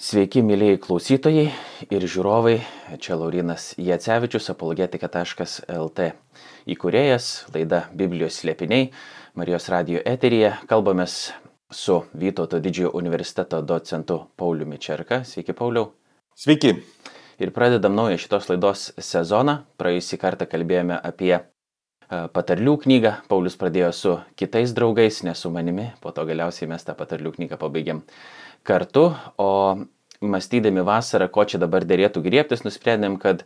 Sveiki, mėlyjei klausytojai ir žiūrovai. Čia Laurinas Jacevičius, apologetika.lt įkūrėjas, laida Biblijos slėpiniai, Marijos radio eteryje. Kalbamės su Vytauto didžiojo universiteto docentu Pauliu Mičerka. Sveiki, Pauliau. Sveiki. Ir pradedam naują šitos laidos sezoną. Praėjusį kartą kalbėjome apie e, patarlių knygą. Paulius pradėjo su kitais draugais, ne su manimi. Po to galiausiai mes tą patarlių knygą pabaigėm kartu, o mąstydami vasarą, ko čia dabar dėrėtų griebtis, nusprendėm, kad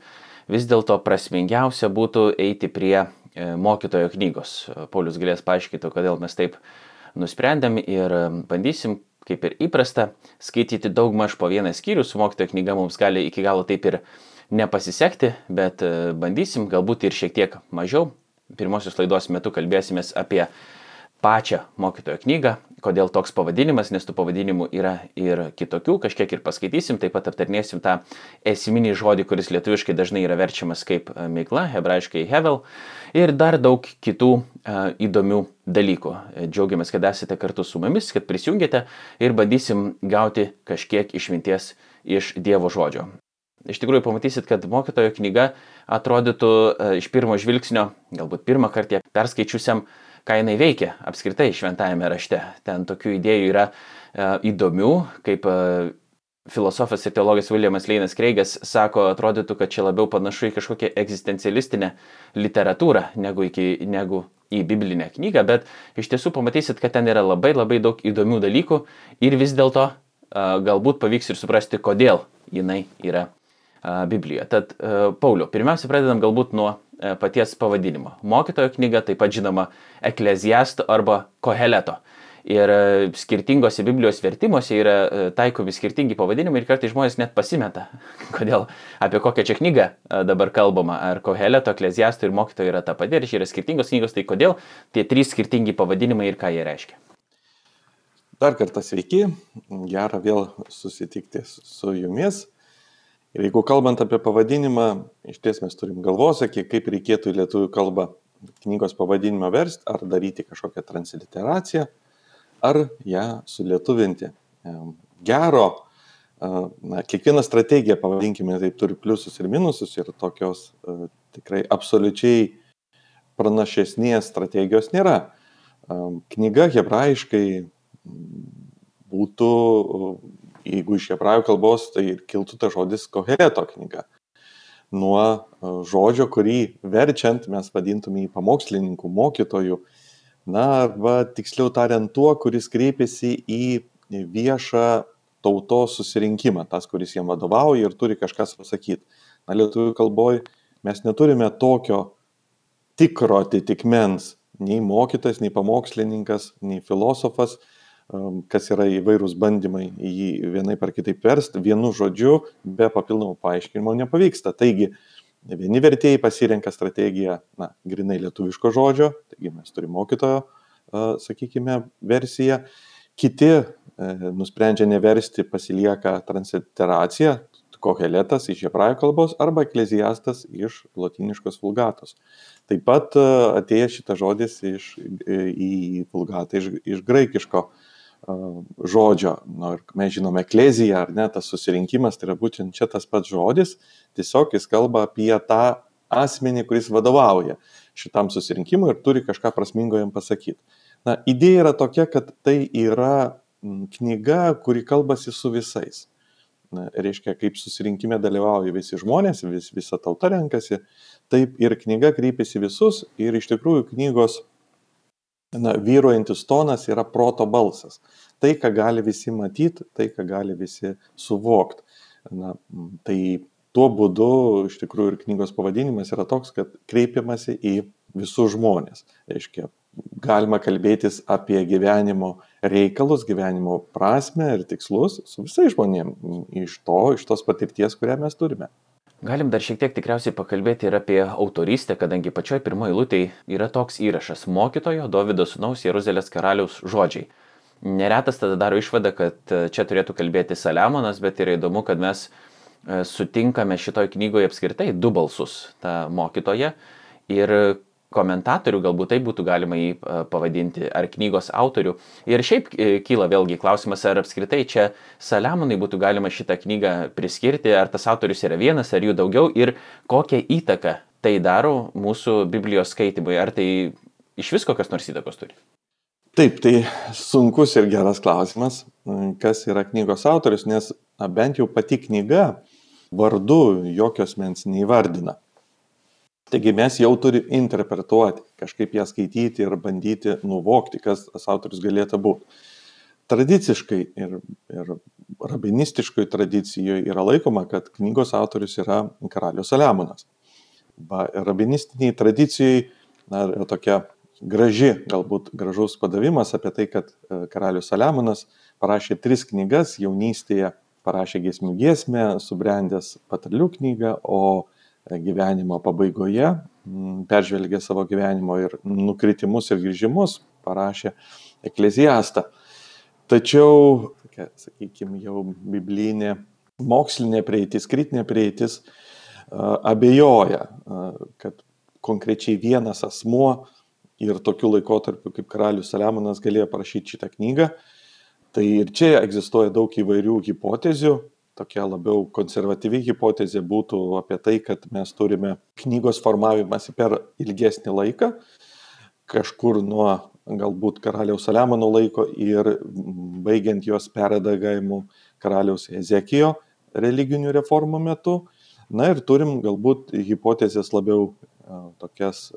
vis dėlto prasmingiausia būtų eiti prie e, mokytojo knygos. Paulius galės paaiškinti, kodėl mes taip nusprendėm ir e, bandysim, kaip ir įprasta, skaityti daug maž po vieną skyrių. Su mokytojo knyga mums gali iki galo taip ir nepasisekti, bet e, bandysim galbūt ir šiek tiek mažiau. Pirmosios laidos metu kalbėsimės apie pačią mokytojo knygą, kodėl toks pavadinimas, nes tų pavadinimų yra ir kitokių, kažkiek ir paskaitysim, taip pat aptarnėsim tą esminį žodį, kuris lietuviškai dažnai yra verčiamas kaip e, meikla, hebrajiškai hevel ir dar daug kitų uh, įdomių dalykų. E, džiaugiamės, kad esate kartu su mumis, kad prisijungėte ir bandysim gauti kažkiek išminties iš Dievo žodžio. Iš tikrųjų pamatysit, kad mokytojo knyga atrodytų uh, iš pirmo žvilgsnio, galbūt pirmą kartą perskaičiusiam, ką jinai veikia apskritai šventajame rašte. Ten tokių idėjų yra e, įdomių, kaip e, filosofas ir teologas Williamas Leinas Kreigas sako, atrodytų, kad čia labiau panašu į kažkokią egzistencialistinę literatūrą negu, iki, negu į biblinę knygą, bet iš tiesų pamatysit, kad ten yra labai labai daug įdomių dalykų ir vis dėlto e, galbūt pavyks ir suprasti, kodėl jinai yra Biblijoje. Tad, Pauliu, pirmiausia, pradedam galbūt nuo paties pavadinimo. Mokytojo knyga taip pat žinoma Ekleziasto arba Koheleto. Ir e, skirtingose Biblijos vertimuose yra e, taikomi skirtingi pavadinimai ir kartais žmonės net pasimeta, kodėl, apie kokią čia knygą dabar kalbama. Ar Koheleto, Ekleziasto ir mokytojo yra ta pati, ar čia yra skirtingos knygos, tai kodėl tie trys skirtingi pavadinimai ir ką jie reiškia. Dar kartą sveiki, gera vėl susitikti su jumis. Ir jeigu kalbant apie pavadinimą, iš ties mes turim galvosakį, kaip reikėtų į lietuvių kalbą knygos pavadinimą versti, ar daryti kažkokią transliteraciją, ar ją sulietuvinti. Gero, na, kiekviena strategija, pavadinkime, taip turi pliusus ir minususus ir tokios tikrai absoliučiai pranašesnės strategijos nėra. Knyga hebrajiškai būtų jeigu iš hebrajų kalbos, tai kiltų ta žodis koheleto knyga. Nuo e, žodžio, kurį verčiant mes vadintume į pamokslininkų, mokytojų, na, arba tiksliau tariant tuo, kuris kreipiasi į viešą tautos susirinkimą, tas, kuris jam vadovauja ir turi kažkas pasakyti. Na, lietuvių kalboje mes neturime tokio tikro atitikmens, nei mokytas, nei pamokslininkas, nei filosofas, kas yra įvairūs bandymai jį vienaip ar kitaip versti, vienu žodžiu, be papildomų paaiškinimo nepavyksta. Taigi, vieni vertėjai pasirenka strategiją, na, grinai lietuviško žodžio, taigi mes turime mokytojo, sakykime, versiją, kiti e, nusprendžia neversti, pasilieka transliteracija, koheletas iš hebrajų kalbos arba ekleziastas iš latiniškos vulgatos. Taip pat atėjo šitas žodis iš, e, į vulgatą iš, iš graikiško žodžio. Nu, mes žinome ekleziją, ar ne, tas susirinkimas, tai yra būtent čia tas pats žodis, tiesiog jis kalba apie tą asmenį, kuris vadovauja šitam susirinkimui ir turi kažką prasmingo jam pasakyti. Na, idėja yra tokia, kad tai yra knyga, kuri kalbasi su visais. Na, reiškia, kaip susirinkime dalyvauja visi žmonės, vis, visa tauta renkasi, taip ir knyga kreipiasi visus ir iš tikrųjų knygos na, vyruojantis tonas yra proto balsas. Tai, ką gali visi matyti, tai, ką gali visi suvokti. Na, tai tuo būdu iš tikrųjų ir knygos pavadinimas yra toks, kad kreipiamasi į visus žmonės. Reiškia, galima kalbėtis apie gyvenimo reikalus, gyvenimo prasme ir tikslus su visais žmonėmis iš to, iš tos patirties, kurią mes turime. Galim dar šiek tiek tikriausiai pakalbėti ir apie autorystę, kadangi pačioj pirmoji lūtėje yra toks įrašas - mokytojo Davido sūnaus Jeruzalės karaliaus žodžiai. Neretas tada daro išvadą, kad e, čia turėtų kalbėti Saliamonas, bet yra įdomu, kad mes e, sutinkame šitoj knygoje apskritai du balsus - tą mokytoją ir komentatorių, galbūt tai būtų galima jį e, pavadinti, ar knygos autorių. Ir šiaip e, kyla vėlgi klausimas, ar apskritai čia Saliamonai būtų galima šitą knygą priskirti, ar tas autorius yra vienas, ar jų daugiau ir kokią įtaką tai daro mūsų Biblijos skaitimui, ar tai iš vis kokios nors įtakos turi. Taip, tai sunkus ir geras klausimas, kas yra knygos autorius, nes na, bent jau pati knyga vardu jokios mens neįvardina. Taigi mes jau turime interpretuoti, kažkaip ją skaityti ir bandyti nuvokti, kas tas autorius galėtų būti. Tradiciškai ir, ir rabinistiškoje tradicijoje yra laikoma, kad knygos autorius yra karalius Saliamonas. Rabinistiniai tradicijai na, yra tokia graži, galbūt gražus padavimas apie tai, kad e, karalius Saliamonas parašė tris knygas, jaunystėje parašė giesmių giesmę, subrendęs patarlių knygą, o gyvenimo pabaigoje peržvelgė savo gyvenimo ir nukritimus ir grįžimus, parašė ekleziastą. Tačiau, sakykime, jau biblinė mokslinė prieitis, kritinė prieitis abejoja, kad konkrečiai vienas asmuo ir tokiu laikotarpiu kaip karalius Saliamonas galėjo parašyti šitą knygą. Tai ir čia egzistuoja daug įvairių hipotezių. Tokia labiau konservatyvi hipotezė būtų apie tai, kad mes turime knygos formavimąsi per ilgesnį laiką, kažkur nuo galbūt karaliaus Saliamono laiko ir baigiant jos peredagavimu karaliaus Ezekijo religinių reformų metu. Na ir turim galbūt hipotezės labiau tokias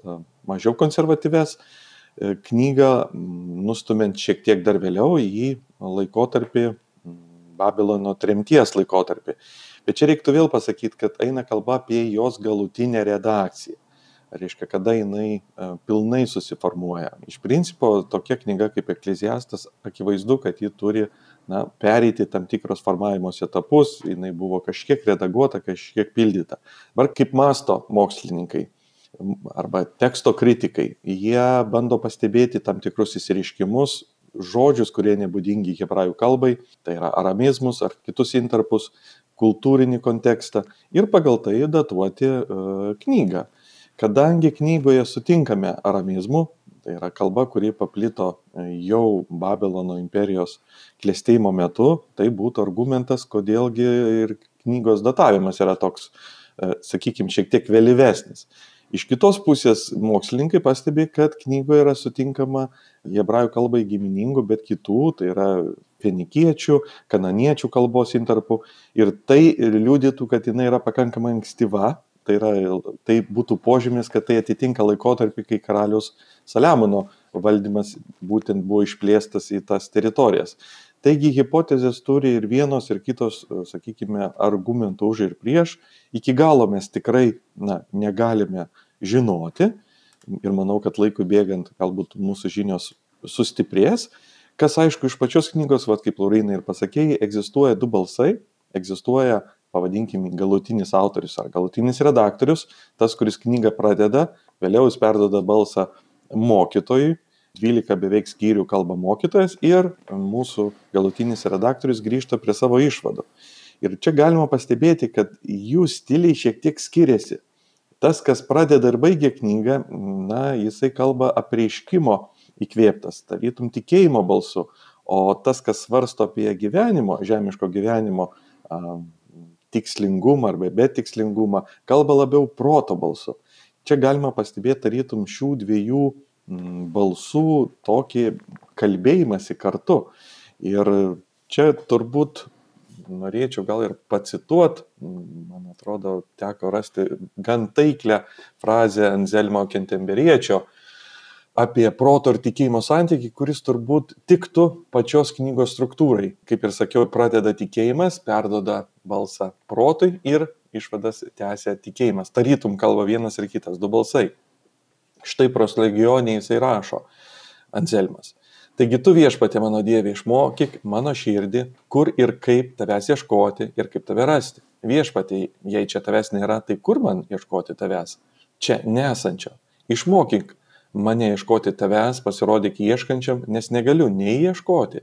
mažiau konservatyves e, knygą, nustumint šiek tiek dar vėliau į laikotarpį, Babilono tremties laikotarpį. Bet čia reiktų vėl pasakyti, kad eina kalba apie jos galutinę redakciją. Reiškia, kada jinai pilnai susiformuoja. Iš principo, tokia knyga kaip Ekleziastas, akivaizdu, kad ji turi na, pereiti tam tikros formavimos etapus, jinai buvo kažkiek redaguota, kažkiek pildyta. Dabar kaip masto mokslininkai, arba teksto kritikai, jie bando pastebėti tam tikrus įsiriškimus, žodžius, kurie nebūdingi hebrajų kalbai, tai yra aramizmus ar kitus intarpus, kultūrinį kontekstą ir pagal tai datuoti uh, knygą. Kadangi knygoje sutinkame aramizmų, tai yra kalba, kuri paplito e, jau Babilono imperijos klėstėjimo metu, tai būtų argumentas, kodėlgi ir knygos datavimas yra toks, uh, sakykime, šiek tiek vėlyvesnis. Iš kitos pusės mokslininkai pastebi, kad knygoje yra sutinkama hebrajų kalbai giminingų, bet kitų, tai yra fenikiečių, kananiečių kalbos intarpų. Ir tai liūdytų, kad jinai yra pakankamai ankstyva. Tai, yra, tai būtų požymis, kad tai atitinka laikotarpį, kai karalius Saliamono valdymas būtent buvo išplėstas į tas teritorijas. Taigi hipotezės turi ir vienos, ir kitos, sakykime, argumentų už ir prieš. Iki galo mes tikrai na, negalime žinoti ir manau, kad laikui bėgant galbūt mūsų žinios sustiprės. Kas aišku, iš pačios knygos, vad kaip Laurinai ir pasakėjai, egzistuoja du balsai, egzistuoja, pavadinkime, galutinis autorius ar galutinis redaktorius, tas, kuris knygą pradeda, vėliau jis perdoda balsą mokytojui, 12 beveik skyrių kalba mokytojas ir mūsų galutinis redaktorius grįžta prie savo išvadų. Ir čia galima pastebėti, kad jų stiliai šiek tiek skiriasi. Tas, kas pradeda ir baigia knygą, na, jisai kalba apreiškimo įkvėptas, tarytum tikėjimo balsu, o tas, kas svarsto apie gyvenimo, žemiško gyvenimo a, tikslingumą arba betikslingumą, kalba labiau proto balsu. Čia galima pastebėti tarytum šių dviejų balsų tokį kalbėjimąsi kartu. Ir čia turbūt norėčiau gal ir pacituot, man atrodo, teko rasti gan taiklę frazę Anzelmo Kentemberiečio apie proto ir tikėjimo santykį, kuris turbūt tiktų pačios knygos struktūrai. Kaip ir sakiau, pradeda tikėjimas, perdoda balsą protui ir išvadas tęsia tikėjimas. Tarytum kalba vienas ir kitas, du balsai. Štai proslegionė jisai rašo, Anselmas. Taigi tu viešpatė mano Dieve išmokyk mano širdį, kur ir kaip tavęs ieškoti ir kaip tave rasti. Viešpatė, jei čia tavęs nėra, tai kur man ieškoti tavęs? Čia nesančio. Išmokyk mane ieškoti tavęs, pasirodyk ieškančiam, nes negaliu nei ieškoti,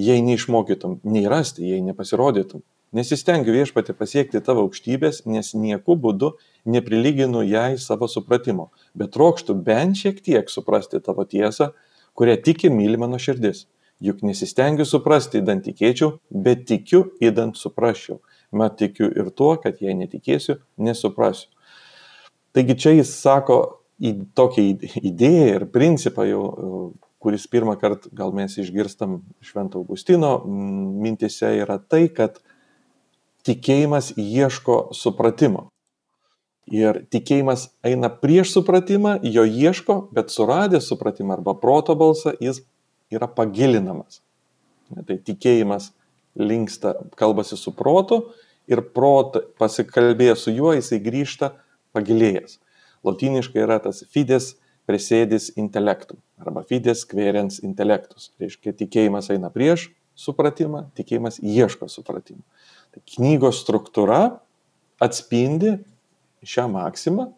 jei neišmokytum, nei rasti, jei nepasirodytum. Nesistengiu viešpatį pasiekti tavo aukštybės, nes nieku būdu neprilyginu jai savo supratimo, bet trokštų bent šiek tiek suprasti tavo tiesą, kurią tiki myli mano širdis. Juk nesistengiu suprasti, įdant tikėčiau, bet tikiu, įdant suprasčiau. Mat tikiu ir tuo, kad jei netikėsiu, nesuprasiu. Taigi čia jis sako į tokią idėją ir principą jau, kuris pirmą kartą gal mes išgirstam Švento Augustino mintise, yra tai, kad tikėjimas ieško supratimo. Ir tikėjimas eina prieš supratimą, jo ieško, bet suradęs supratimą arba proto balsą, jis yra pagilinamas. Tai tikėjimas linksta, kalbasi su protu ir prot, pasikalbėjęs su juo, jisai grįžta pagilėjęs. Latiniškai yra tas fides presėdis intelektum arba fides querens intelektus. Tai reiškia, tikėjimas eina prieš supratimą, tikėjimas ieško supratimą. Knygos struktūra atspindi šią maksimą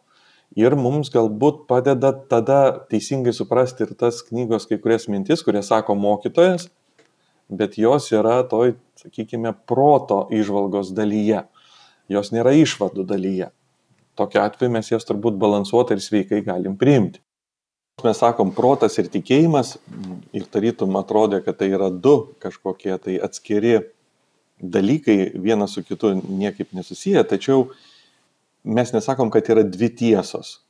ir mums galbūt padeda tada teisingai suprasti ir tas knygos kai kurias mintis, kurias sako mokytojas, bet jos yra toj, sakykime, proto išvalgos dalyje. Jos nėra išvadų dalyje. Tokiu atveju mes jas turbūt balansuotai ir sveikai galim priimti. Mes sakom protas ir tikėjimas ir tarytum atrodė, kad tai yra du kažkokie tai atskiri dalykai, vienas su kitu niekaip nesusiję, tačiau mes nesakom, kad yra dvi tiesos.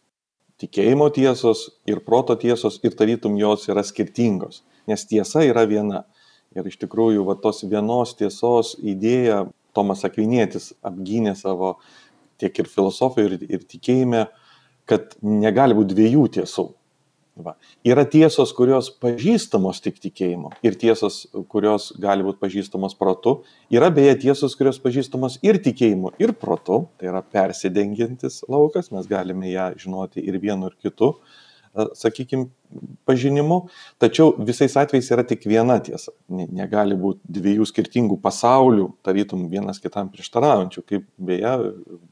Tikėjimo tiesos ir proto tiesos ir tarytum jos yra skirtingos, nes tiesa yra viena. Ir iš tikrųjų, va tos vienos tiesos idėja Tomas Akvinėtis apgynė savo tiek ir filosofijoje, ir, ir tikėjime, kad negali būti dviejų tiesų. Va. Yra tiesos, kurios pažįstamos tik tikėjimu ir tiesos, kurios gali būti pažįstamos protu. Yra beje tiesos, kurios pažįstamos ir tikėjimu, ir protu. Tai yra persidengiantis laukas, mes galime ją žinoti ir vienu, ir kitu, sakykime, pažinimu. Tačiau visais atvejais yra tik viena tiesa. Negali būti dviejų skirtingų pasaulių, tarytum vienas kitam prieštaraujančių, kaip beje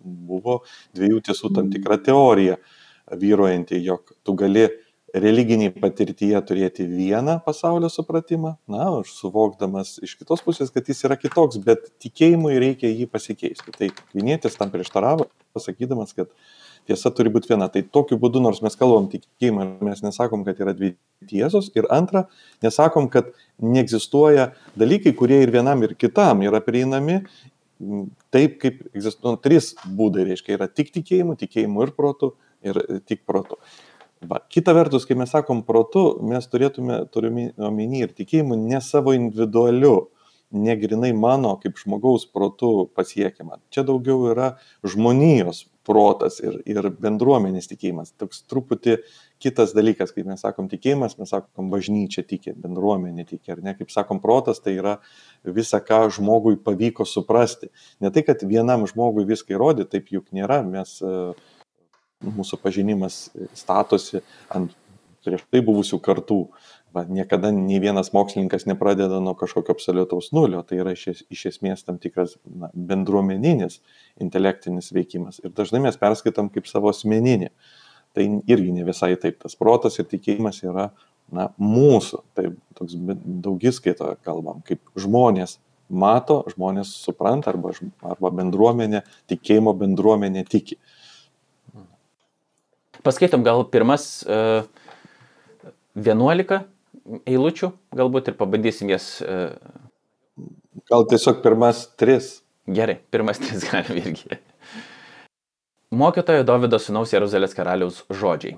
buvo dviejų tiesų tam tikra teorija vyruojanti, jog tu gali religinėj patirtyje turėti vieną pasaulio supratimą, na, suvokdamas iš kitos pusės, kad jis yra kitoks, bet tikėjimui reikia jį pasikeisti. Tai Vinėtis tam prieštaravo, pasakydamas, kad tiesa turi būti viena. Tai tokiu būdu, nors mes kalbam tikėjimą, mes nesakom, kad yra dvi tiesos. Ir antra, nesakom, kad neegzistuoja dalykai, kurie ir vienam, ir kitam yra prieinami. Taip kaip egzistuoja nu, trys būdai, reiškia, yra tik tikėjimu, tikėjimu ir protu, ir tik protu. Va. Kita vertus, kai mes sakom protu, mes turėtume, turime omeny ir tikėjimu ne savo individualiu, ne grinai mano kaip žmogaus protu pasiekiama. Čia daugiau yra žmonijos protas ir, ir bendruomenės tikėjimas. Toks truputį kitas dalykas, kai mes sakom tikėjimas, mes sakom bažnyčia tikė, bendruomenė tikė, ar ne, kaip sakom protas, tai yra visa, ką žmogui pavyko suprasti. Ne tai, kad vienam žmogui viską įrodyti, taip juk nėra, mes uh, mūsų pažinimas statosi ant prieš tai buvusių kartų. Va, niekada nei vienas mokslininkas nepradeda nuo kažkokio absoliutaus nulio, tai yra iš, iš esmės tam tikras na, bendruomeninis intelektinis veikimas. Ir dažnai mes perskaitam kaip savo asmeninį. Tai irgi ne visai taip. Tas protas ir tikėjimas yra na, mūsų, tai toks daugiskaito kalbam, kaip žmonės mato, žmonės supranta arba, arba bendruomenė, tikėjimo bendruomenė tiki. Uh, Paskaitom gal pirmas uh, e, 11 eilučių, galbūt ir pabandysim jas. Uh... Gal tiesiog pirmas tris. Gerai, pirmas tris galim irgi. Mokytojo Davido sunaus Jeruzalės karaliaus žodžiai.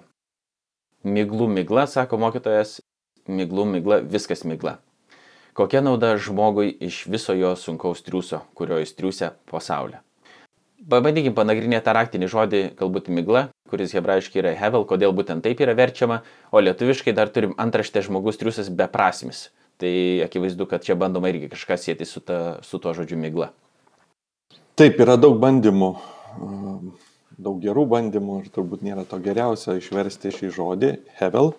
Miglų migla, sako mokytojas, miglų migla, viskas migla. Kokia nauda žmogui iš viso jo sunkaus triuso, kurio jis triusia pasaulio? Pabandykim panagrinėti tą raktinį žodį, galbūt migla, kuris hebrajiškai yra hevel, kodėl būtent taip yra verčiama, o lietuviškai dar turim antraštę žmogus triusas beprasmis. Tai akivaizdu, kad čia bandoma irgi kažką sėti su, ta, su tuo žodžiu migla. Taip, yra daug bandymų, daug gerų bandymų ir turbūt nėra to geriausia išversti šį žodį, hevel.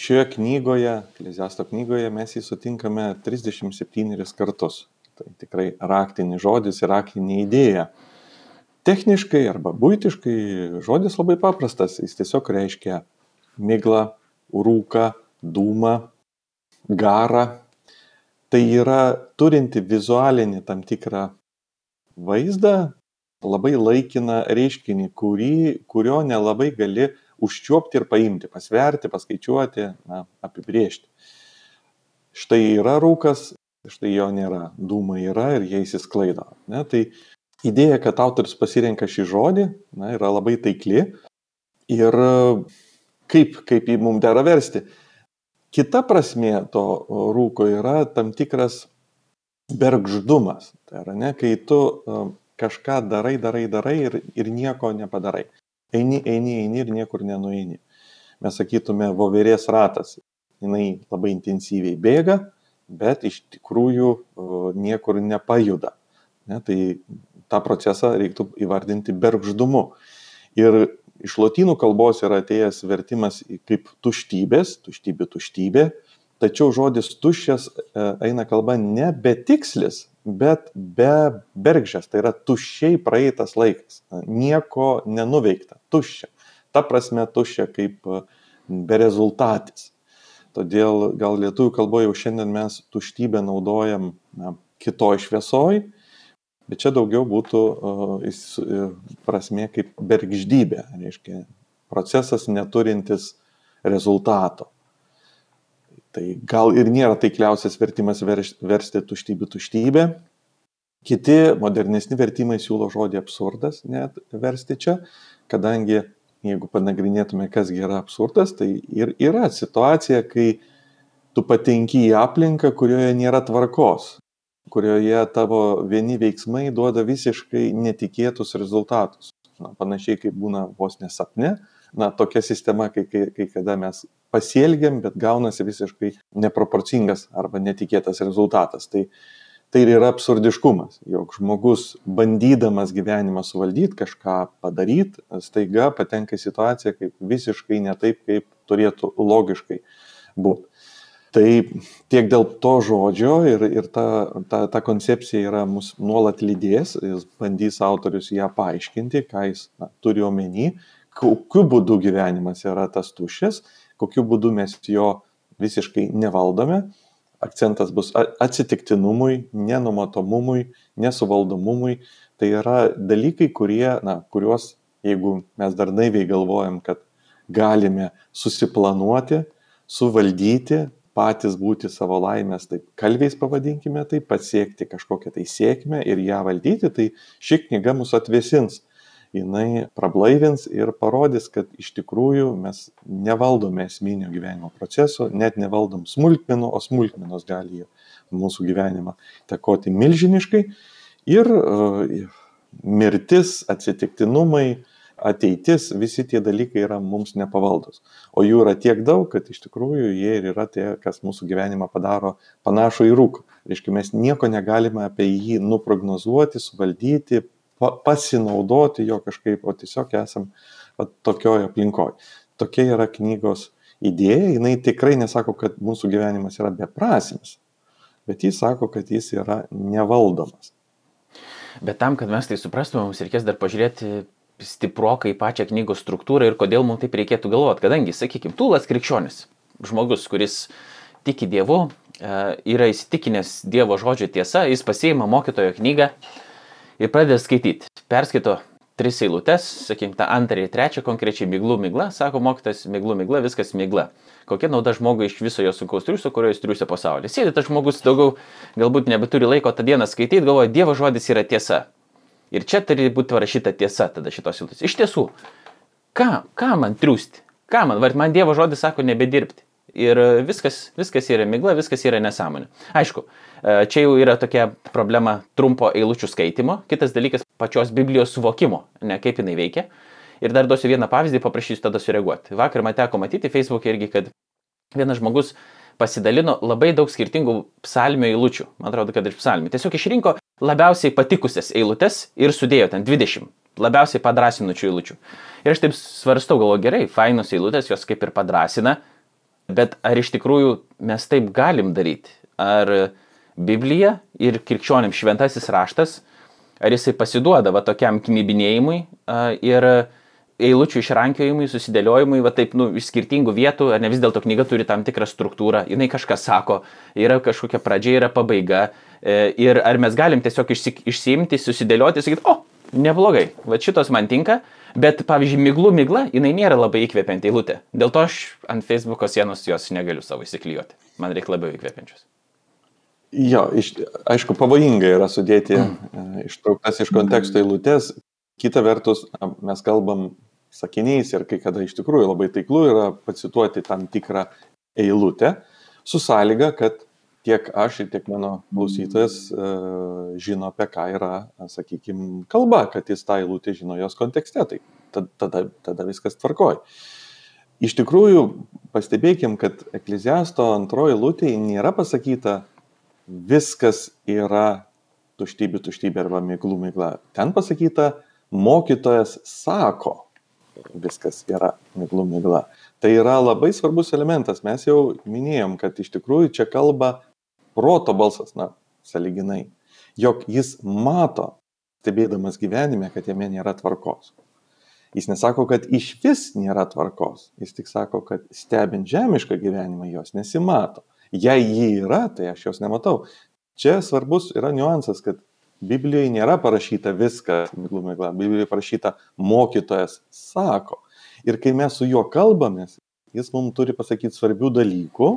Šioje knygoje, Kleziasto knygoje, mes jį sutinkame 37 kartus. Tai tikrai raktinis žodis ir raktinė idėja. Techniškai arba būtiškai žodis labai paprastas. Jis tiesiog reiškia miglą, rūką, dūmą, garą. tai yra turinti vizualinį tam tikrą vaizdą, labai laikiną reiškinį, kurį, kurio nelabai gali užčiuopti ir paimti, pasverti, paskaičiuoti, na, apibriežti. Štai yra rūkas, štai jo nėra, dūmai yra ir jie įsisklaido. Ne? Tai idėja, kad autoris pasirenka šį žodį, na, yra labai taikli ir kaip, kaip jį mums dera versti. Kita prasme to rūko yra tam tikras bergždumas. Tai yra, ne, kai tu kažką darai, darai, darai ir, ir nieko nepadarai. Eini, eini, eini ir niekur nenueini. Mes sakytume, voverės ratas. Jis labai intensyviai bėga, bet iš tikrųjų niekur nepajuda. Ne, tai tą procesą reiktų įvardinti bergždumu. Ir iš lotynų kalbos yra atėjęs vertimas kaip tuštybės, tuštybė, tuštybė, tačiau žodis tuščias e, eina kalba ne betikslis, bet be bergždžias, tai yra tuščiai praeitas laikas, nieko nenuveikta, tuščia. Ta prasme tuščia kaip e, be rezultatis. Todėl gal lietuvių kalboje jau šiandien mes tuštybę naudojam na, kitoj šviesoj, bet čia daugiau būtų uh, prasmė kaip bergždybė, reiškia procesas neturintis rezultato. Tai gal ir nėra taikliausias vertimas versti tuštybė tuštybė. Kiti modernesni vertimai siūlo žodį absurdas net versti čia, kadangi jeigu panagrinėtume, kas yra absurdas, tai ir yra situacija, kai tu patenki į aplinką, kurioje nėra tvarkos kurioje tavo vieni veiksmai duoda visiškai netikėtus rezultatus. Na, panašiai kaip būna vos nesapne, na, tokia sistema, kai, kai, kai kada mes pasielgiam, bet gaunasi visiškai neproporcingas arba netikėtas rezultatas. Tai, tai ir yra absurdiškumas, jog žmogus bandydamas gyvenimą suvaldyti, kažką padaryti, staiga patenka į situaciją kaip visiškai ne taip, kaip turėtų logiškai būti. Tai tiek dėl to žodžio ir, ir ta, ta, ta koncepcija yra mus nuolat lydės, jis bandys autorius ją paaiškinti, ką jis na, turi omeny, kokiu būdu gyvenimas yra tas tuščias, kokiu būdu mes jo visiškai nevaldome. Akcentas bus atsitiktinumui, nenumatomumui, nesuvaldomumui. Tai yra dalykai, kurie, na, kuriuos, jeigu mes dar naiviai galvojam, kad galime susiplanuoti, suvaldyti, patys būti savo laimės, taip kalviais pavadinkime, taip pasiekti kažkokią tai sėkmę ir ją valdyti, tai ši knyga mus atvesins. Jis prablaivins ir parodys, kad iš tikrųjų mes nevaldome esminio gyvenimo proceso, net nevaldom smulkmenų, o smulkmenos gali mūsų gyvenimą tekoti milžiniškai. Ir uh, mirtis, atsitiktinumai, ateitis, visi tie dalykai yra mums nepavaldus. O jų yra tiek daug, kad iš tikrųjų jie ir yra tie, kas mūsų gyvenimą padaro panašų į rūką. Reiškia, mes nieko negalime apie jį nuprognozuoti, suvaldyti, pasinaudoti jo kažkaip, o tiesiog esam va, tokioje aplinkoje. Tokia yra knygos idėja, jinai tikrai nesako, kad mūsų gyvenimas yra beprasmis, bet jis sako, kad jis yra nevaldomas. Bet tam, kad mes tai suprastume, mums reikės dar pažiūrėti stiprokai pačią knygos struktūrą ir kodėl mums taip reikėtų galvoti. Kadangi, sakykime, Tūlas krikščionis, žmogus, kuris tiki Dievu, e, yra įsitikinęs Dievo žodžio tiesa, jis pasiima mokytojo knygą ir pradeda skaityti. Perskaito tris eilutes, sakykime, tą antrą ir trečią konkrečiai miglų migla, sako mokytas, miglų migla, viskas migla. Kokia nauda žmogui iš viso jo sunkaus triuso, kurio jis triusia pasaulyje. Sėdi tas žmogus daugiau, galbūt nebeturi laiko tą dieną skaityti, galvoja, Dievo žodis yra tiesa. Ir čia turi būti parašyta tiesa tada šitos eilutės. Iš tiesų, ką, ką man triūsti? Ką man, var, man Dievo žodis sako nebedirbti. Ir viskas, viskas yra migla, viskas yra nesąmonė. Aišku, e, čia jau yra tokia problema trumpo eilučių skaitimo, kitas dalykas pačios Biblijos suvokimo, ne kaip jinai veikia. Ir dar duosiu vieną pavyzdį, paprašysiu tada sureaguoti. Vakar man teko matyti Facebook'e irgi, kad vienas žmogus pasidalino labai daug skirtingų psalmių eilučių. Man atrodo, kad ir psalmių. Tiesiog išrinko labiausiai patikusias eilutes ir sudėjo ten 20 labiausiai padrasinučių eilučių. Ir aš taip svarstau, galvoju, gerai, fainos eilutės, jos kaip ir padrasina, bet ar iš tikrųjų mes taip galim daryti? Ar Biblija ir krikščionim šventasis raštas, ar jisai pasiduoda va tokiam knybinėjimui ir, eilučių išrankiojimui, susidėliojimui, va taip, nu, iš skirtingų vietų, ar ne vis dėlto knyga turi tam tikrą struktūrą, jinai kažką sako, yra kažkokia pradžia, yra pabaiga. E, ir ar mes galim tiesiog išsiimti, susidėlioti, sakyti, o, neblogai, va šitos man tinka, bet pavyzdžiui, miglų migla, jinai nėra labai įkvepianti eilutė. Dėl to aš ant Facebook'o sienos jos negaliu savo įsiklijuoti. Man reikia labiau įkvepiančios. Jo, iš, aišku, pavojinga yra sudėti mm. ištrauktas iš konteksto eilutės. Kita vertus, mes kalbam sakiniais ir kai kada iš tikrųjų labai taiklu yra pacituoti tam tikrą eilutę, su sąlyga, kad tiek aš ir tiek mano klausytojas uh, žino, apie ką yra, sakykime, kalba, kad jis tą eilutę žino jos kontekste. Tai tada, tada viskas tvarkoja. Iš tikrųjų, pastebėkim, kad ekleziasto antroji eilutė nėra pasakyta viskas yra tuštybė, tuštybė arba miglų migla. Ten pasakyta, mokytojas sako, viskas yra miglų migla. Tai yra labai svarbus elementas. Mes jau minėjom, kad iš tikrųjų čia kalba proto balsas, na, saliginai, jog jis mato, stebėdamas gyvenime, kad jame nėra tvarkos. Jis nesako, kad iš vis nėra tvarkos, jis tik sako, kad stebint žemišką gyvenimą jos nesimato. Jei ji yra, tai aš jos nematau. Čia svarbus yra niuansas, kad Biblijoje nėra parašyta viskas, miglų migla, Biblijoje parašyta mokytojas sako. Ir kai mes su juo kalbamės, jis mums turi pasakyti svarbių dalykų,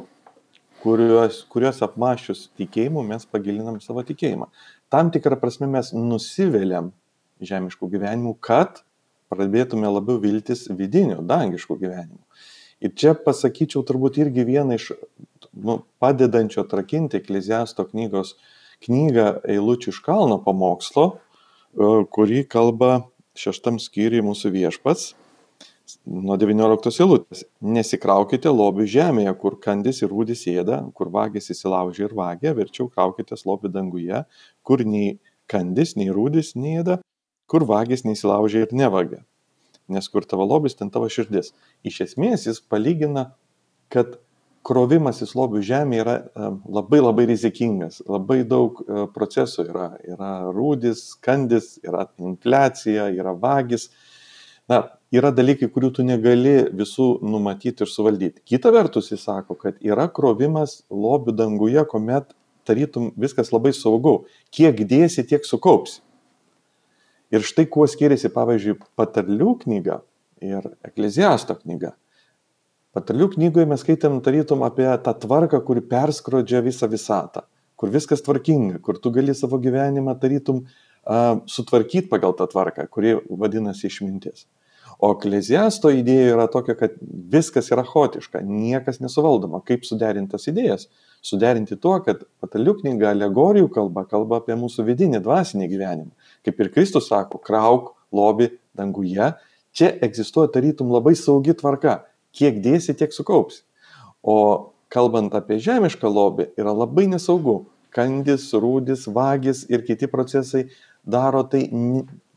kuriuos, kuriuos apmašius tikėjimu mes pagilinam savo tikėjimą. Tam tikrą prasme mes nusiveliam žemiškų gyvenimų, kad pradėtume labiau viltis vidinio, dangiškų gyvenimų. Ir čia pasakyčiau turbūt irgi vieną iš nu, padedančio atrakinti Ekleziasto knygos knygą Eilučių iš kalno pamokslo, e, kurį kalba šeštam skyriui mūsų viešpats nuo 19 eilutės. Nesikraukite lobių žemėje, kur kandis ir rūdis ėda, kur vagis įsilaužia ir vagia, verčiau kraukitės lobių danguje, kur nei kandis, nei rūdis neėda, kur vagis neįsilaužia ir nevagia. Nes kur tavo lobis, ten tavo širdis. Iš esmės jis palygina, kad krovimasis lobių žemė yra labai labai rizikingas, labai daug e, procesų yra. Yra rūdis, kandis, yra infliacija, yra vagis. Na, yra dalykai, kurių tu negali visų numatyti ir suvaldyti. Kita vertus, jis sako, kad yra krovimas lobių danguje, kuomet tarytum viskas labai saugu. Kiek dėsi, tiek sukaupsi. Ir štai kuo skiriasi, pavyzdžiui, patarlių knyga ir ekleziasto knyga. Patarlių knygoje mes skaitėm tarytum apie tą tvarką, kuri perskrodžia visą visatą, kur viskas tvarkinga, kur tu gali savo gyvenimą tarytum uh, sutvarkyti pagal tą tvarką, kuri vadinasi išmintis. O ekleziasto idėja yra tokia, kad viskas yra chaotiška, niekas nesuvaldoma. Kaip suderintas idėjas? Suderinti tuo, kad patalių knyga alegorijų kalba, kalba apie mūsų vidinį dvasinį gyvenimą. Kaip ir Kristus sako, krauk lobi danguje, čia egzistuoja tarytum labai saugi tvarka kiek dėsi, tiek sukaupsi. O kalbant apie žemišką lobį, yra labai nesaugu. Kandis, rūdis, vagis ir kiti procesai daro tai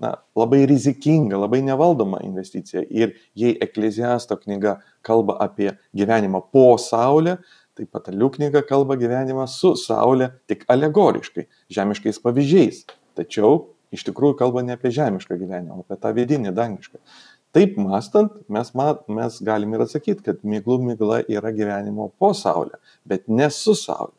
na, labai rizikinga, labai nevaldoma investicija. Ir jei ekleziasto knyga kalba apie gyvenimą po Saulė, tai patalių knyga kalba gyvenimą su Saulė tik alegoriškai, žemiškais pavyzdžiais. Tačiau iš tikrųjų kalba ne apie žemišką gyvenimą, o apie tą vidinį dangišką. Taip mastant, mes, mat, mes galim ir atsakyti, kad miglų migla yra gyvenimo po Saulė, bet ne su Saulė.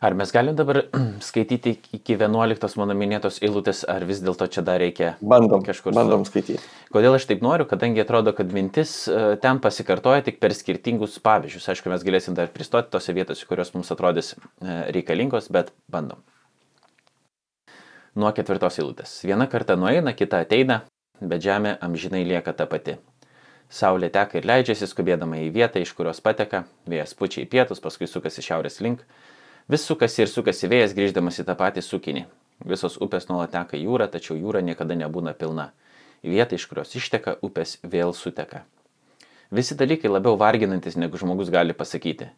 Ar mes galim dabar skaityti iki 11 mano minėtos eilutės, ar vis dėlto čia dar reikia bandom, kažkur bandom skaityti? Kodėl aš taip noriu, kadangi atrodo, kad mintis e, ten pasikartoja tik per skirtingus pavyzdžius. Aišku, mes galėsim dar pristoti tose vietose, kurios mums atrodys e, reikalingos, bet bandom. Nuo ketvirtos eilutės. Viena karta nueina, kita ateina, bet žemė amžinai lieka ta pati. Saulė teka ir leidžiasi skubėdama į vietą, iš kurios pateka, vėjas pučia į pietus, paskui sukasi šiaurės link, vis sukasi ir sukasi vėjas grįždamas į tą patį sukinį. Visos upės nuolat teka į jūrą, tačiau jūra niekada nebūna pilna. Į vietą, iš kurios išteka, upės vėl suteka. Visi dalykai labiau varginantis, negu žmogus gali pasakyti.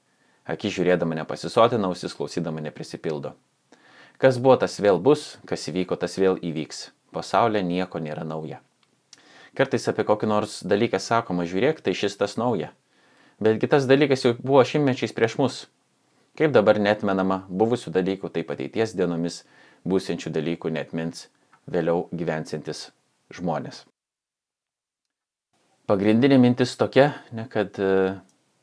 Aki žiūrėdama nepasisotina, ausis klausydama neprisipildo. Kas buvo, tas vėl bus, kas įvyko, tas vėl įvyks. Pasaulyje nieko nėra nauja. Kartais apie kokį nors dalyką sakoma, žiūrėk, tai šis tas nauja. Bet kitas dalykas jau buvo šimtmečiais prieš mus. Kaip dabar netmenama buvusių dalykų, taip ateities dienomis būsiančių dalykų netmins vėliau gyvensintis žmonės. pagrindinė mintis tokia, ne, kad e,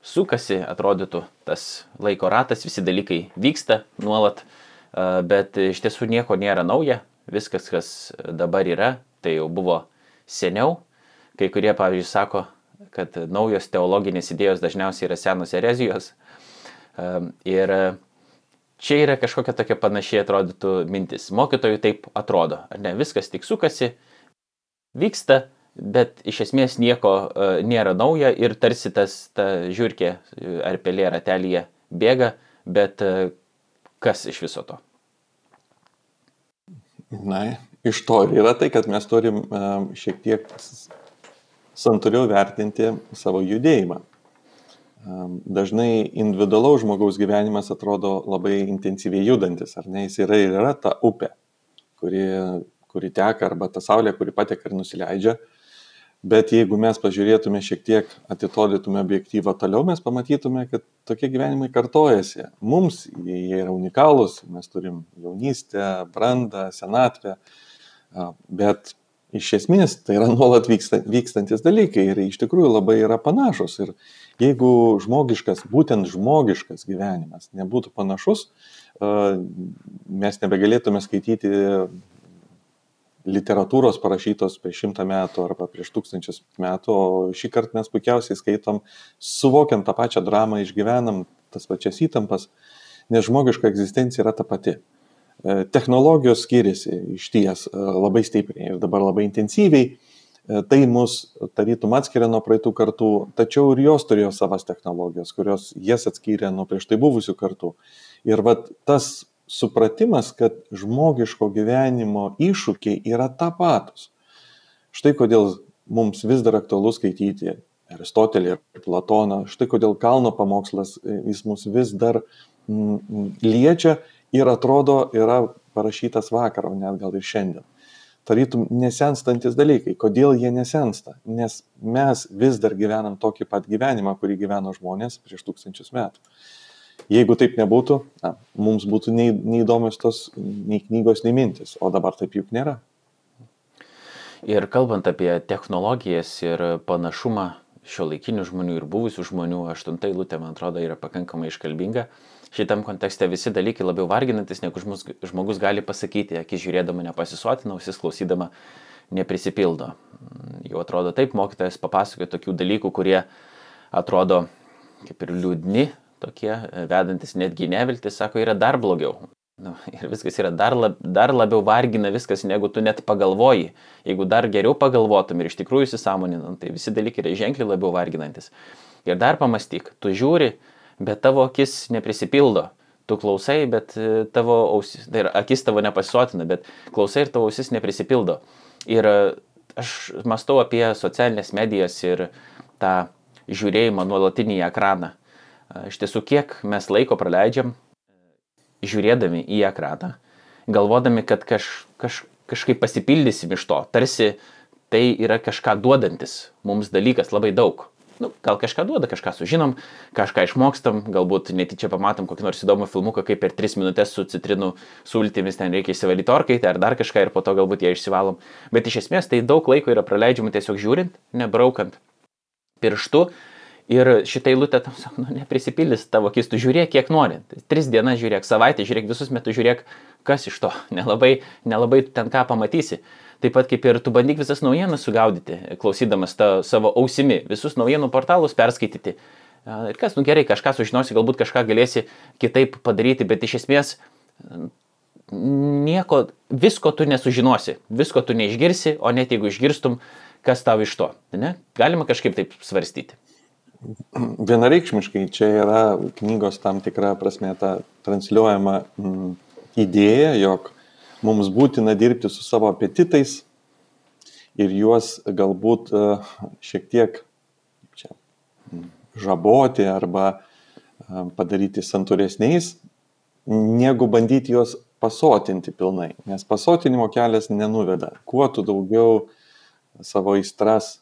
sukasi, atrodytų, tas laiko ratas, visi dalykai vyksta nuolat, e, bet iš tiesų nieko nėra nauja, viskas, kas dabar yra, tai jau buvo seniau. Kai kurie, pavyzdžiui, sako, kad naujos teologinės idėjos dažniausiai yra senos erezijos. Ir čia yra kažkokia tokia panašiai atrodytų mintis. Mokytojui taip atrodo, ar ne? Viskas tik sukasi, vyksta, bet iš esmės nieko uh, nėra nauja ir tarsi tas ta žiūrkė ar pelė ratelyje bėga, bet kas iš viso to? Na, iš to ir yra tai, kad mes turim šiek tiek santūriau vertinti savo judėjimą. Dažnai individualaus žmogaus gyvenimas atrodo labai intensyviai judantis, ar ne, jis yra ir yra ta upė, kuri, kuri teka, arba ta saulė, kuri pateka ir nusileidžia. Bet jeigu mes pažiūrėtume šiek tiek, atitolytume objektyvą toliau, mes pamatytume, kad tokie gyvenimai kartojasi. Mums jie yra unikalūs, mes turim jaunystę, brandą, senatvę, bet iš esmės tai yra nuolat vyksta, vykstantis dalykai ir iš tikrųjų labai yra panašus. Ir jeigu žmogiškas, būtent žmogiškas gyvenimas nebūtų panašus, mes nebegalėtume skaityti literatūros parašytos prieš šimtą metų arba prieš tūkstančius metų, o šį kartą mes puikiausiai skaitom, suvokiam tą pačią dramą, išgyvenam tas pačias įtampas, nes žmogiška egzistencija yra ta pati. E, technologijos skiriasi iš ties e, labai stipriai ir dabar labai intensyviai. E, tai mus tarytum atskiria nuo praeitų kartų, tačiau ir jos turėjo savas technologijas, kurios jas atskyrė nuo prieš tai buvusių kartų. Ir vat tas supratimas, kad žmogiško gyvenimo iššūkiai yra tapatus. Štai kodėl mums vis dar aktualu skaityti Aristotelį ir Platoną, štai kodėl kalno pamokslas jis mus vis dar mm, liečia ir atrodo yra parašytas vakar, o net gal ir šiandien. Tarytum nesenstantis dalykai. Kodėl jie nesensta? Nes mes vis dar gyvenam tokį pat gyvenimą, kurį gyveno žmonės prieš tūkstančius metų. Jeigu taip nebūtų, na, mums būtų nei, neįdomios tos nei knygos, nei mintis, o dabar taip juk nėra. Ir kalbant apie technologijas ir panašumą šio laikinių žmonių ir buvusių žmonių, aštunta eilutė, man atrodo, yra pakankamai iškalbinga šitam kontekste visi dalykai labiau varginantis, negu žmogus gali pasakyti, akis žiūrėdama nepasisotina, ausis klausydama neprisipildo. Jau atrodo taip, mokytojas papasakoja tokių dalykų, kurie atrodo kaip ir liūdni, tokie, vedantis netgi neviltis, sako, yra dar blogiau. Nu, ir viskas yra dar, lab, dar labiau vargina viskas, negu tu net pagalvoji. Jeigu dar geriau pagalvotum ir iš tikrųjų įsisamoninam, tai visi dalykai yra ženkliai labiau varginantis. Ir dar pamastyk, tu žiūri, bet tavo akis neprisipildo. Tu klausai, bet e, tavo ausis, tai yra akis tavo nepasisotina, bet klausai ir tavo ausis neprisipildo. Ir e, aš mastau apie socialinės medijas ir tą žiūrėjimą nuolatinį į ekraną. E, iš tiesų, kiek mes laiko praleidžiam žiūrėdami į ekraną, galvodami, kad kaž, kaž, kažkaip pasipildysim iš to, tarsi tai yra kažką duodantis mums dalykas labai daug nu, gal kažką duoda, kažką sužinom, kažką išmokstam, galbūt netyčia pamatom kokį nors įdomų filmuką, kaip per 3 minutės su citrinų sultimis ten reikia įsivalyti orkaitę ar dar kažką ir po to galbūt ją išsivalom. Bet iš esmės tai daug laiko yra praleidžiama tiesiog žiūrint, nebraukant pirštu. Ir šitą eilutę, tam sako, nu, neprisipildys tavo akis, tu žiūrėk, kiek nori. Tai tris dienas žiūrėk, savaitę žiūrėk, visus metus žiūrėk, kas iš to. Nelabai, nelabai ten ką pamatysi. Taip pat kaip ir tu bandyk visas naujienas sugaudyti, klausydamas tą savo ausimi, visus naujienų portalus perskaityti. Ir kas, nu gerai, kažką sužinosi, galbūt kažką galėsi kitaip padaryti, bet iš esmės nieko, visko tu nesužinosi, visko tu neišgirsi, o net jeigu išgirstum, kas tau iš to. Ne? Galima kažkaip taip svarstyti. Vienareikšmiškai čia yra knygos tam tikra prasme ta transliuojama mm, idėja, jog mums būtina dirbti su savo apetitais ir juos galbūt e, šiek tiek čia, žaboti arba e, padaryti santūresniais, negu bandyti juos pasotinti pilnai. Nes pasotinimo kelias nenuveda. Kuo tu daugiau savo įstras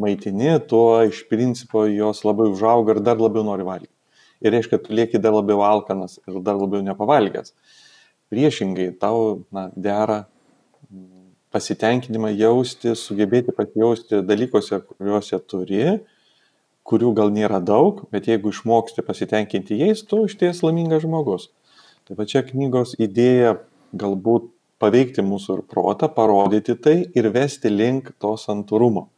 maitini, tuo iš principo jos labiau užauga ir dar labiau nori valgyti. Ir reiškia, tu lieki dar labiau alkanas ir dar labiau nepavalgęs. Priešingai, tau na, dera pasitenkinimą jausti, sugebėti pasijausti dalykuose, kuriuose turi, kurių gal nėra daug, bet jeigu išmoksti pasitenkinti jais, tu iš ties laimingas žmogus. Tai va čia knygos idėja galbūt paveikti mūsų ir protą, parodyti tai ir vesti link to santūrumo.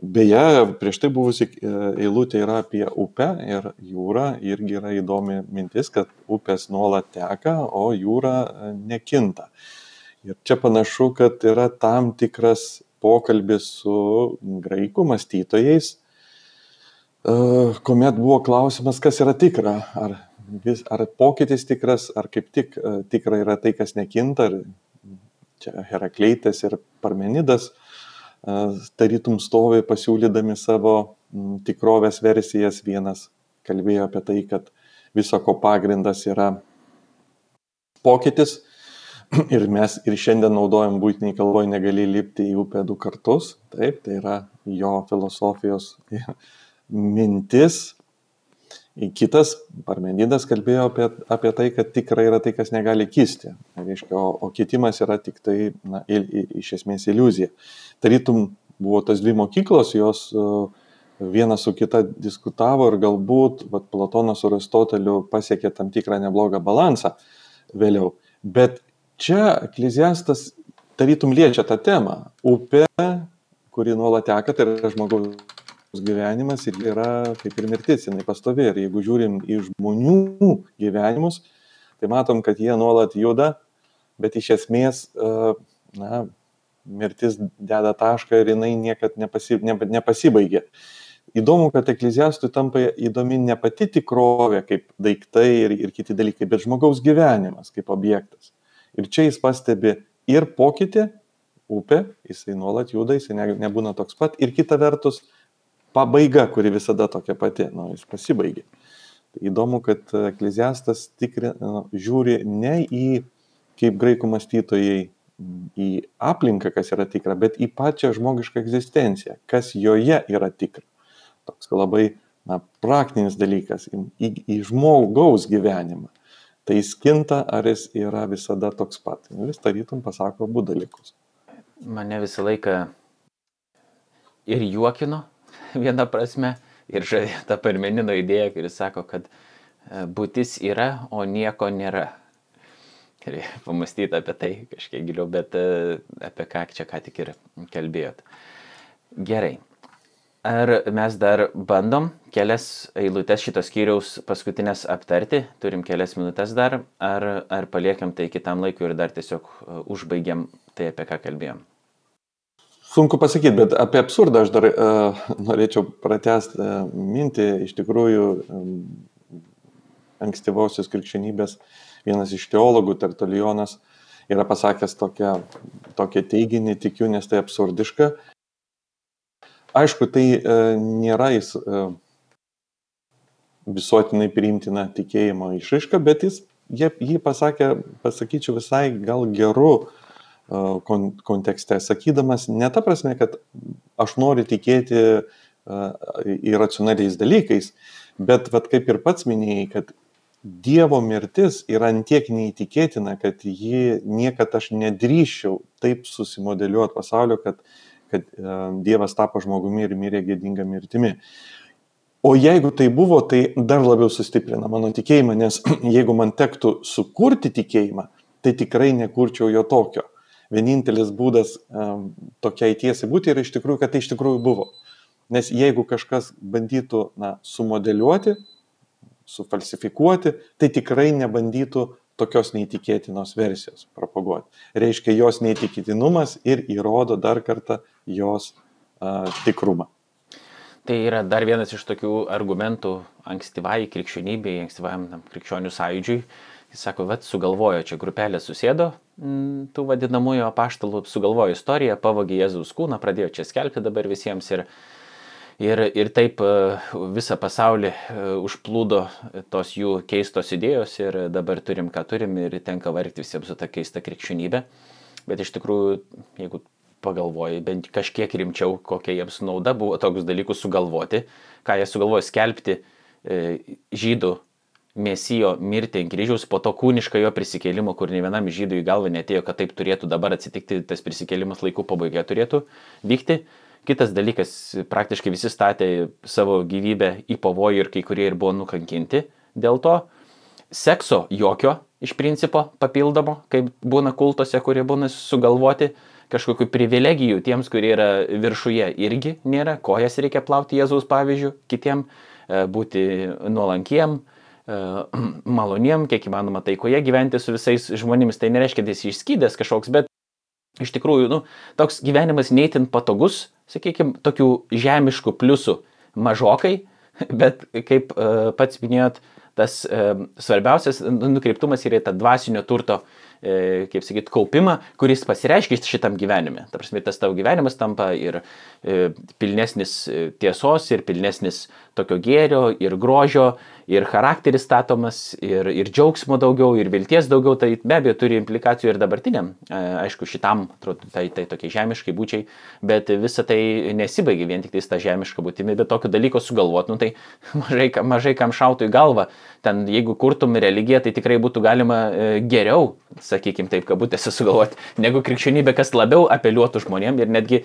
Beje, prieš tai buvusi e, eilutė yra apie upę ir jūrą. Irgi yra įdomi mintis, kad upės nuolat teka, o jūra e, nekinta. Ir čia panašu, kad yra tam tikras pokalbis su graikų mąstytojais, e, kuomet buvo klausimas, kas yra tikra. Ar, vis, ar pokytis tikras, ar kaip tik tikra yra tai, kas nekinta. Čia Herakleitas ir Parmenidas tarytum stovi pasiūlydami savo tikrovės versijas. Vienas kalbėjo apie tai, kad viso ko pagrindas yra pokytis. Ir mes ir šiandien naudojam būtiniai kalboje negali lipti į upę du kartus. Taip, tai yra jo filosofijos mintis, Kitas, Parmenidas kalbėjo apie, apie tai, kad tikra yra tai, kas negali kisti. Reiškia, o, o kitimas yra tik tai, na, il, il, iš esmės iliuzija. Tarytum buvo tas dvi mokyklos, jos viena su kita diskutavo ir galbūt vat, Platonas su Aristoteliu pasiekė tam tikrą neblogą balansą vėliau. Bet čia ekleziastas tarytum liečia tą temą. Upė, kuri nuolat teka, tai yra žmogaus gyvenimas ir yra kaip ir mirtis, jinai pastovi. Ir jeigu žiūrim į žmonių gyvenimus, tai matom, kad jie nuolat juda, bet iš esmės, e, na, mirtis deda tašką ir jinai niekad nepasi, ne, nepasibaigia. Įdomu, kad ekleziastui tampa įdomi ne pati tikrovė kaip daiktai ir, ir kiti dalykai, bet žmogaus gyvenimas kaip objektas. Ir čia jis pastebi ir pokytį, upė, jisai nuolat juda, jisai ne, nebūna toks pat, ir kita vertus, pabaiga, kuri visada tokia pati, nu, jis pasibaigė. Tai įdomu, kad ekleziastas tikri, nu, žiūri ne į, kaip graikų mąstytojai, į aplinką, kas yra tikra, bet į pačią žmogišką egzistenciją, kas joje yra tikra. Toks labai na, praktinis dalykas į, į, į žmogaus gyvenimą. Tai jis kinta, ar jis yra visada toks pat. Nu, vis tarytum pasako abu dalykus. Mane visą laiką ir juokino, viena prasme ir žavėjo ta Parmenino idėja, kuris sako, kad e, būtis yra, o nieko nėra. Ir pamastyti apie tai kažkiek giliau, bet e, apie ką čia ką tik ir kalbėjot. Gerai. Ar mes dar bandom kelias eilutes šitos skyriaus paskutinės aptarti, turim kelias minutės dar, ar, ar paliekam tai kitam laikui ir dar tiesiog e, užbaigiam tai, apie ką kalbėjom? Sunku pasakyti, bet apie absurdą aš dar uh, norėčiau pratesti uh, mintį. Iš tikrųjų, um, ankstyvosios krikščionybės vienas iš teologų, Tertulionas, yra pasakęs tokią, tokią teiginį, tikiu, nes tai absurdiška. Aišku, tai uh, nėra jis uh, visuotinai priimtina tikėjimo išraiška, bet jis jie, jį pasakė, pasakyčiau, visai gal geru uh, kontekste, sakydamas ne ta prasme, kad aš noriu tikėti irracionaliais dalykais, bet vat, kaip ir pats minėjai, kad Dievo mirtis yra antiek neįtikėtina, kad ji niekada aš nedrįščiau taip susimodeliuoti pasaulio, kad, kad Dievas tapo žmogumi ir mirė gėdinga mirtimi. O jeigu tai buvo, tai dar labiau sustiprina mano tikėjimą, nes jeigu man tektų sukurti tikėjimą, tai tikrai nekurčiau jo tokio vienintelis būdas um, tokiai tiesai būti yra iš tikrųjų, kad tai iš tikrųjų buvo. Nes jeigu kažkas bandytų na, sumodeliuoti, sufalsifikuoti, tai tikrai nebandytų tokios neįtikėtinos versijos propaguoti. Reiškia, jos neįtikėtinumas ir įrodo dar kartą jos uh, tikrumą. Tai yra dar vienas iš tokių argumentų ankstyvai krikščionybei, ankstyvajam krikščionių sąjūdžiui, Jis sako, vad sugalvojo, čia grupelė susėdo, tų vadinamųjų apaštalų, sugalvojo istoriją, pavogė Jėzaus kūną, pradėjo čia skelbti dabar visiems ir, ir, ir taip e, visą pasaulį e, užplūdo tos jų keistos idėjos ir dabar turim, ką turim ir tenka vargti visiems su ta keista krikščionybė. Bet iš tikrųjų, jeigu pagalvoji, bent kažkiek rimčiau, kokia jiems nauda buvo tokius dalykus sugalvoti, ką jie sugalvojo skelbti e, žydų Mesijo mirtį ant kryžiaus, po to kūnišką jo prisikėlimo, kur ne vienam žydui į galvą netėjo, kad taip turėtų dabar atsitikti, tas prisikėlimas laikų pabaigoje turėtų vykti. Kitas dalykas, praktiškai visi statė savo gyvybę į pavojų ir kai kurie ir buvo nukankinti. Dėl to sekso jokio iš principo papildomo, kaip būna kultose, kurie būna sugalvoti, kažkokių privilegijų tiems, kurie yra viršuje irgi nėra, kojas reikia plauti Jėzaus pavyzdžių, kitiem e, būti nuolankiem, maloniem, kiek įmanoma taikoje gyventi su visais žmonėmis. Tai nereiškia, kad jis išskydęs kažkoks, bet iš tikrųjų, nu, toks gyvenimas neįtin patogus, sakykime, tokių žemiškų pliusų mažokai, bet kaip uh, pats minėjot, tas uh, svarbiausias nukreiptumas yra ta dvasinio turto E, kaip sakyt, kaupimą, kuris pasireiškia šitam gyvenime. Ta prasme, tas tavo gyvenimas tampa ir e, pilnesnis e, tiesos, ir pilnesnis tokio gėrio, ir grožio, ir charakteris statomas, ir, ir džiaugsmo daugiau, ir vilties daugiau, tai be abejo turi implikacijų ir dabartiniam, aišku, šitam, tai, tai tokie žemiškai būčiai, bet visa tai nesibaigia vien tik tai tą žemišką būtimį, bet tokio dalyko sugalvot, nu tai mažai, mažai kam šautų į galvą, ten jeigu kurtum religiją, tai tikrai būtų galima geriau sakykim taip, kabutėse sugalvoti, negu krikščionybė, kas labiau apeliuotų žmonėm. Ir netgi e,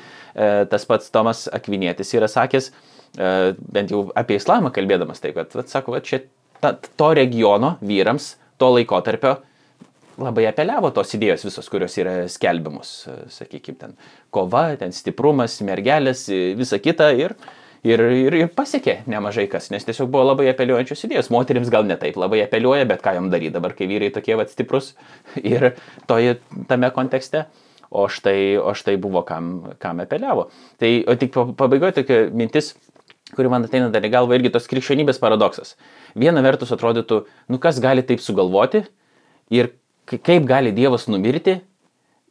tas pats Tomas Akvinėtis yra sakęs, e, bent jau apie islamą kalbėdamas, taip, kad, vat, sako, va, čia ta, to regiono vyrams, to laikotarpio labai apeliavo tos idėjos visos, kurios yra skelbiamos, e, sakykime, ten kova, ten stiprumas, mergelės, e, visa kita ir ir, ir, ir pasiekė nemažai kas, nes tiesiog buvo labai apeliuojančios idėjos. Moterims gal ne taip labai apeliuoja, bet ką jam daryti dabar, kai vyrai tokie vat stiprus ir toje, tame kontekste. O štai, o štai buvo kam, kam apeliavo. Tai tik pabaigoje tokia mintis, kuri man ateina dar į galvą, irgi tos krikščionybės paradoksas. Viena vertus atrodytų, nu kas gali taip sugalvoti ir kaip gali Dievas numirti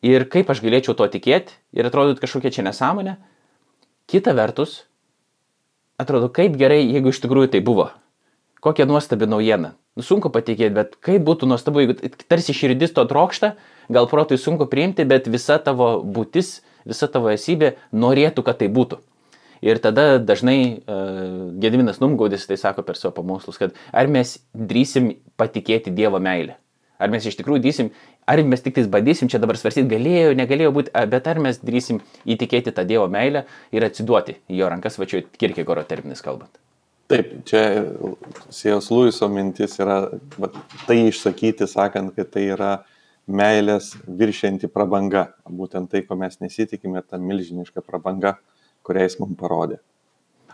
ir kaip aš galėčiau to tikėti ir atrodytų kažkokia čia nesąmonė. Kita vertus, atrodo, kaip gerai, jeigu iš tikrųjų tai buvo. Kokia nuostabi naujiena. Nu, sunku patikėti, bet kaip būtų nuostabu, jeigu tarsi širdis to trokšta, gal protui sunku priimti, bet visa tavo būtis, visa tavo esybė norėtų, kad tai būtų. Ir tada dažnai uh, Gediminas Numgaudis tai sako per savo pamokslus, kad ar mes drįsim patikėti Dievo meilę. Ar mes iš tikrųjų dysim, ar mes tik tais bandysim čia dabar svarstyti, galėjo, negalėjo būti, bet ar mes drįsim įtikėti tą Dievo meilę ir atsiduoti jo rankas, va čia kirkegoro terminis kalbant. Taip, čia Sėjos Luiso mintis yra va, tai išsakyti, sakant, kad tai yra meilės viršianti prabanga. Būtent tai, ko mes nesitikime, ta milžiniška prabanga, kurią jis mums parodė.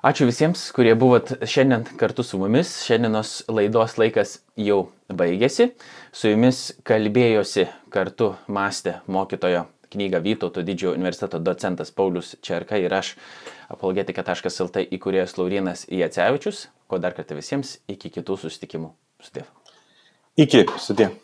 Ačiū visiems, kurie buvot šiandien kartu su mumis. Šiandienos laidos laikas jau baigėsi. Su jumis kalbėjosi kartu mąstė mokytojo knygą Vytauto didžiojo universiteto docentas Paulius Čerka ir aš, apologetika.lt įkūrėjas Laurinas Jacevičius. Ko dar kartą visiems iki kitų susitikimų. Sudėv. Iki, sudėv.